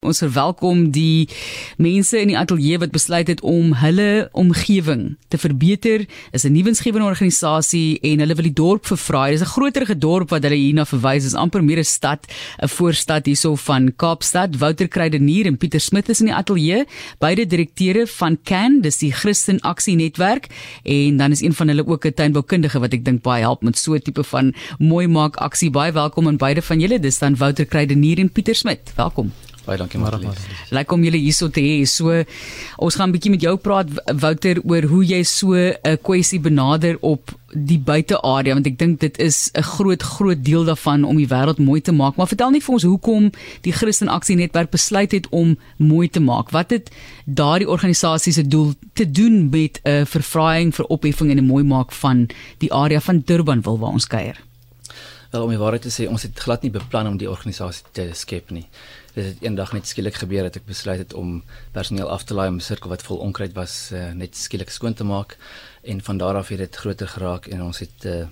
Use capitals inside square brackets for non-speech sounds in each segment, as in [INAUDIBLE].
Ons verwelkom die mense in die ateljee wat besluit het om hulle omgewing te verbeter. Is 'n nuwensgewende organisasie en hulle wil die dorp vervraai. Dis 'n groterige dorp wat hulle hierna verwys. Dis amper meer 'n stad, 'n voorstad hierso van Kaapstad. Wouter Kreidenier en Pieter Smit is in die ateljee, beide direkteure van CAN, dis die Christen Aksie Netwerk en dan is een van hulle ook 'n tuinboukundige wat ek dink baie help met so 'n tipe van mooi maak aksie. Baie welkom aan beide van julle. Dis dan Wouter Kreidenier en Pieter Smit. Welkom. Baie dankie maar. Lyk om julle hierso te hê. So ons gaan 'n bietjie met jou praat Wouter oor hoe jy so 'n kwessie benader op die buitearea want ek dink dit is 'n groot groot deel daarvan om die wêreld mooi te maak. Maar vertel net vir ons hoekom die Christen Aksie Netwerk besluit het om mooi te maak. Wat het daardie organisasie se doel te doen met 'n verfraaiing vir opheffing en 'n mooi maak van die area van Durban wil waar ons kuier? Wel om die waarheid te sê, ons het glad nie beplan om die organisasie te skep nie. Dit het eendag net skielik gebeur dat ek besluit het om personeel af te laai om 'n sirkel wat vol onkruid was uh, net skielik skoon te maak en van daar af het dit groter geraak en ons het uh,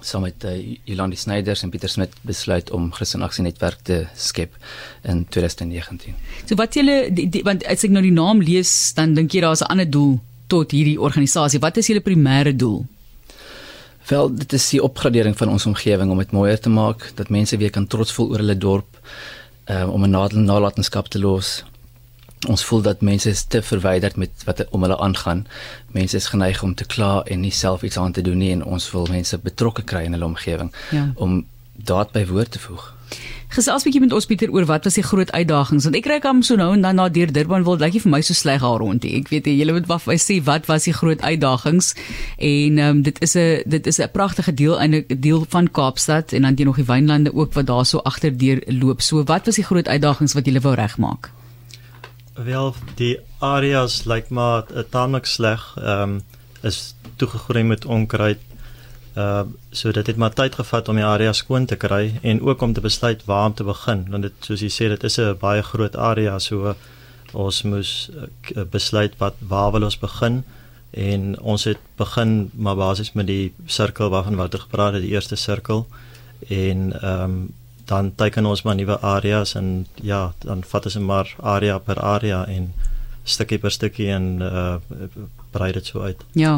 saam met uh, Jolandi Snyders en Pieter Smit besluit om Christen Aksie Netwerk te skep in 2019. So wat julle want as ek nou die naam lees, dan dink jy daar's 'n ander doel tot hierdie organisasie. Wat is julle primêre doel? Wel, dit is die opgradering van ons omgewing om dit mooier te maak, dat mense weer kan trots voel oor hulle dorp, um, om 'n nalatenskap te los. Ons voel dat mense is te verwyderd met wat om hulle aangaan. Mense is geneig om te kla en nie self iets aan te doen nie en ons wil mense betrokke kry in hulle omgewing ja. om daad by woord te voeg. Gesels 'n bietjie met ons Pieter oor wat was die groot uitdagings want ek kry hom so nou en dan na deur Durban wil lyk nie vir my so sleg daar rond. Ek weet jy moet wat sê wat was die groot uitdagings en um, dit is 'n dit is 'n pragtige deel eintlik 'n deel van Kaapstad en dan jy nog die wynlande ook wat daar so agter deur loop. So wat was die groot uitdagings wat julle wou regmaak? Wel die areas lyk maar 'n tamelik sleg ehm um, is toegegroei met onkruid Uh so dit het maar tyd gevat om die area skoon te kry en ook om te besluit waar om te begin want dit soos jy sê dit is 'n baie groot area so ons moes uh, besluit wat waar wil ons begin? En ons het begin maar basies met die sirkel waarvan Wouter gepraat het die eerste sirkel en ehm um, dan teken ons maar nuwe areas en ja dan vat ons maar area per area en stukkie per stukkie en uh brei dit so uit. Ja.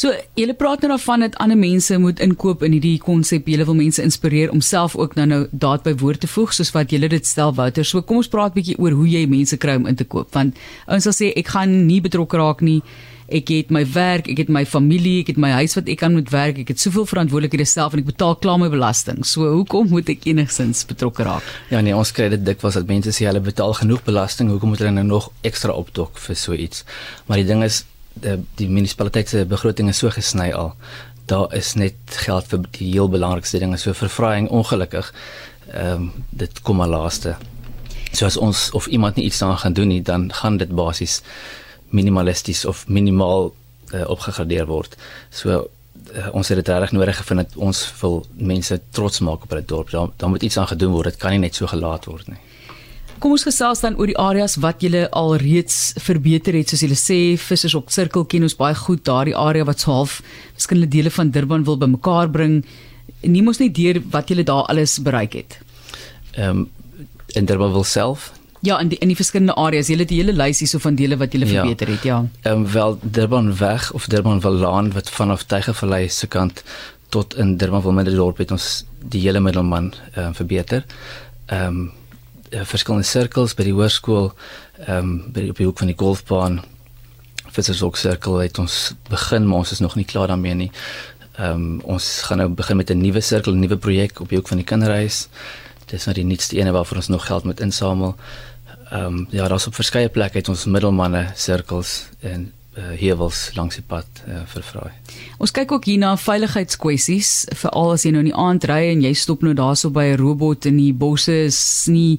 So julle praat nou daarvan dat ander mense moet inkoop in hierdie konsep. Julle wil mense inspireer om self ook nou nou daad by woord te voeg soos wat julle dit stel Wouter. So kom ons praat bietjie oor hoe jy mense kry om in te koop want ons sal sê ek gaan nie betrokke raak nie. Ek het my werk, ek het my familie, ek het my huis wat ek kan moet werk. Ek het soveel verantwoordelikhede self en ek betaal klaar my belasting. So hoekom moet ek enigsins betrokke raak? Ja nee, ons kry dit dikwels dat mense sê hulle betaal genoeg belasting, hoekom moet hulle nou nog ekstra opdok vir so iets? Maar die ding is die, die munisipaliteit se begroting is so gesny al. Daar is net geld vir die heel belangrikste dinge, so vervraaiing ongelukkig. Ehm um, dit kom maar laaste. So as ons of iemand nie iets daaraan gaan doen nie, dan gaan dit basies minimalisties of minimaal uh, opgegradeer word. So uh, ons het dit reg nodig gevind dat ons wil mense trots maak op hulle dorp. Dan dan moet iets aan gedoen word. Dit kan nie net so gelaat word nie. Kom ons gesels dan oor die areas wat julle al reeds verbeter het soos julle sê vissers op sirkel ken ons baie goed daardie area wat so half verskillende dele van Durban wil bymekaar bring. Nie mos net deur wat julle daar alles bereik het. Ehm um, in Durban wil self Ja, in die in die verskillende areas, julle het die hele lys hierso van dele wat julle ja. verbeter het, ja. Ehm um, wel Durban weg of Durban wil laan wat vanaf Tygervallei se kant tot in Durban wil midderdorp het ons die hele middelman ehm um, verbeter. Ehm um, verskillende sirkels by die hoërskool, ehm um, by die op die hoek van die golfbaan. Vissershoek sirkel het ons begin, maar ons is nog nie klaar daarmee nie. Ehm um, ons gaan nou begin met 'n nuwe sirkel, 'n nuwe projek op die hoek van die kinderhuis. Dis nou die nuutste ene waarvoor ons nog geld moet insamel ehm um, ja, daar's op verskeie plekke het ons middelmanne sirkels en uh, heuwels langs die pad uh, vervraai. Ons kyk ook hier na veiligheidskwessies, veral as jy nou in die aand ry en jy stop nou daarso by 'n robot in die bosse is nie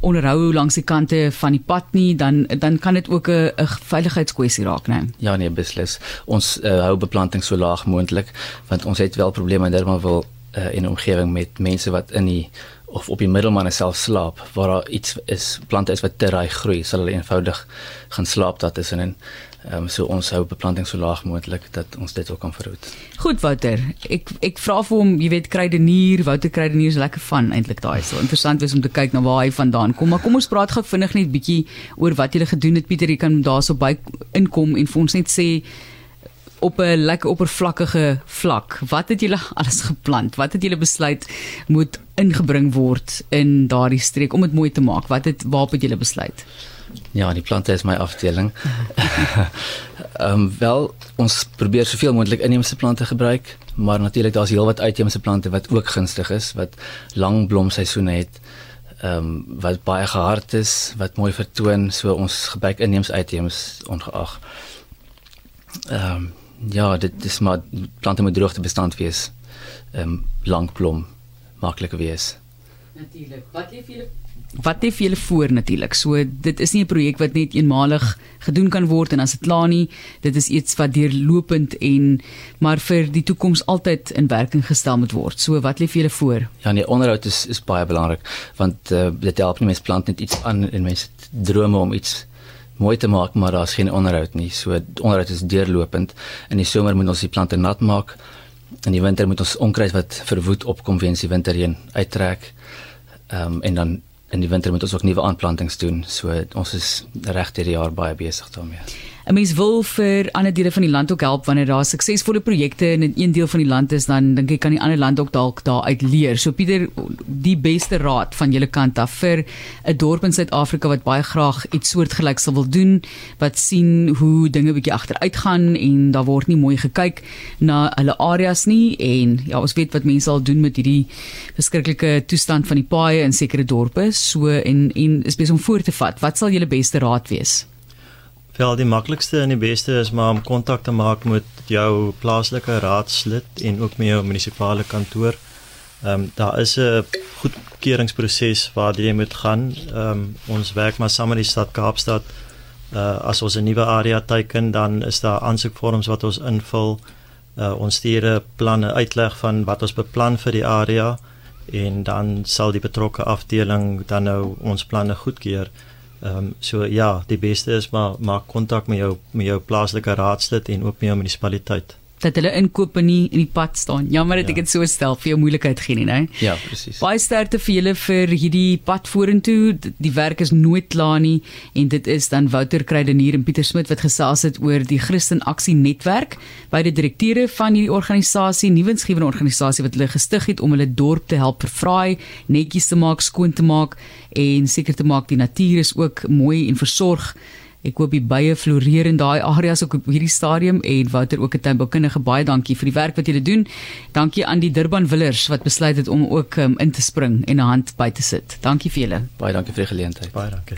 onderhou langs die kante van die pad nie, dan dan kan dit ook 'n 'n veiligheidskwessie raak, né? Ja, nee, beslis. Ons uh, hou beplanting so laag moontlik want ons het wel probleme in Durban wil uh, in omgewing met mense wat in die of op die middelman self slaap waar daar iets is plante is wat te raai groei sal hulle eenvoudig gaan slaap daar tussenin. Ehm um, so ons hou beplanting so laag moontlik dat ons dit ook kan verhoed. Goed Wouter, ek ek vra vir hom, jy weet krydenier, Wouter krydenier is lekker van eintlik daai so interessant wees om te kyk na waar hy vandaan kom. Maar kom ons praat gou vinnig net bietjie oor wat jy gedoen het Pieter, jy kan daarso by inkom en vir ons net sê op 'n lekker oppervlakkige vlak. Wat het julle [LAUGHS] alles geplant? Wat het julle besluit moet ingebring word in daardie streek om dit mooi te maak? Wat het waarop het julle besluit? Ja, die plante is my afdeling. [LAUGHS] Ehm um, wel ons probeer soveel moontlik inheemse plante gebruik, maar natuurlik daar's heelwat uitheemse plante wat ook gunstig is, wat lang blomseisoene het. Ehm um, wat baie gehard is, wat mooi vertoon, so ons gebruik inheemse uitheems ongeag. Ehm um, ja, dit is maar plante moet droogte bestand wees. Ehm um, lang blom maklik wees. Natuurlik. Wat leef julle wat het julle voor natuurlik. So dit is nie 'n projek wat net eenmalig gedoen kan word en as dit klaar nie, dit is iets wat deurlopend en maar vir die toekoms altyd in werking gestel moet word. So wat leef julle voor? Ja nee, onderhoud is is baie belangrik want uh, dit help nie mense plant net iets aan en mense drome om iets mooi te maak, maar daar's geen onderhoud nie. So onderhoud is deurlopend. In die somer moet ons die plante nat maak. In die winter moet ons onkruid wat verwoed opkom weens die winterreën uittrek. Ehm um, en dan in die winter moet ons ook nuwe aanplantings doen. So ons is reg deur die jaar baie besig daarmee. 'n Mens wil vir ander dele van die land ook help wanneer daar suksesvolle projekte in 'n een deel van die land is, dan dink ek kan die ander land ook dalk daaruit leer. So Pieter, die beste raad van julle kant af vir 'n dorp in Suid-Afrika wat baie graag iets soortgelyks wil doen, wat sien hoe dinge bietjie agteruit gaan en daar word nie mooi gekyk na hulle areas nie en ja, ons weet wat mense al doen met hierdie verskriklike toestand van die paaie in sekere dorpe. So en en is besig om voor te vat. Wat sal julle beste raad wees? Wel, die maklikste en die beste is maar om kontak te maak met jou plaaslike raadslid en ook met jou munisipale kantoor. Ehm um, daar is 'n goedkeuringsproses waar jy moet gaan. Ehm um, ons werk maar saam met die stad Kaapstad. Uh as ons 'n nuwe area teiken, dan is daar aansoekvorms wat ons invul. Uh ons stuur 'n planne uitleg van wat ons beplan vir die area en dan sal die betrokke afdeling dan nou ons planne goedkeur. Ehm um, so ja, die beste is maar maak kontak met jou met jou plaaslike raadslid en ook met jou munisipaliteit dat hulle inkope nie in die pad staan. Jammer dat ja. ek dit so stel vir jou moeilikheid gee nie, né? Ja, presies. Baie sterkte vir julle vir hierdie pad vorentoe. Die werk is nooit klaar nie en dit is dan Wouter Krydenier en Pieter Smit wat gesels het oor die Christen Aksie Netwerk, beide direkteure van hierdie organisasie, nuwensgewende organisasie wat hulle gestig het om hulle dorp te help verfraai, netjies te maak, skoon te maak en seker te maak die natuur is ook mooi en versorg Ek hoop die bye floreer in daai areas ook op hierdie stadium en Wouter ook 'n tuinboukundige baie dankie vir die werk wat julle doen. Dankie aan die Durban Willers wat besluit het om ook um, in te spring en 'n hand by te sit. Dankie vir julle. Baie dankie vir die geleentheid. Baie dankie.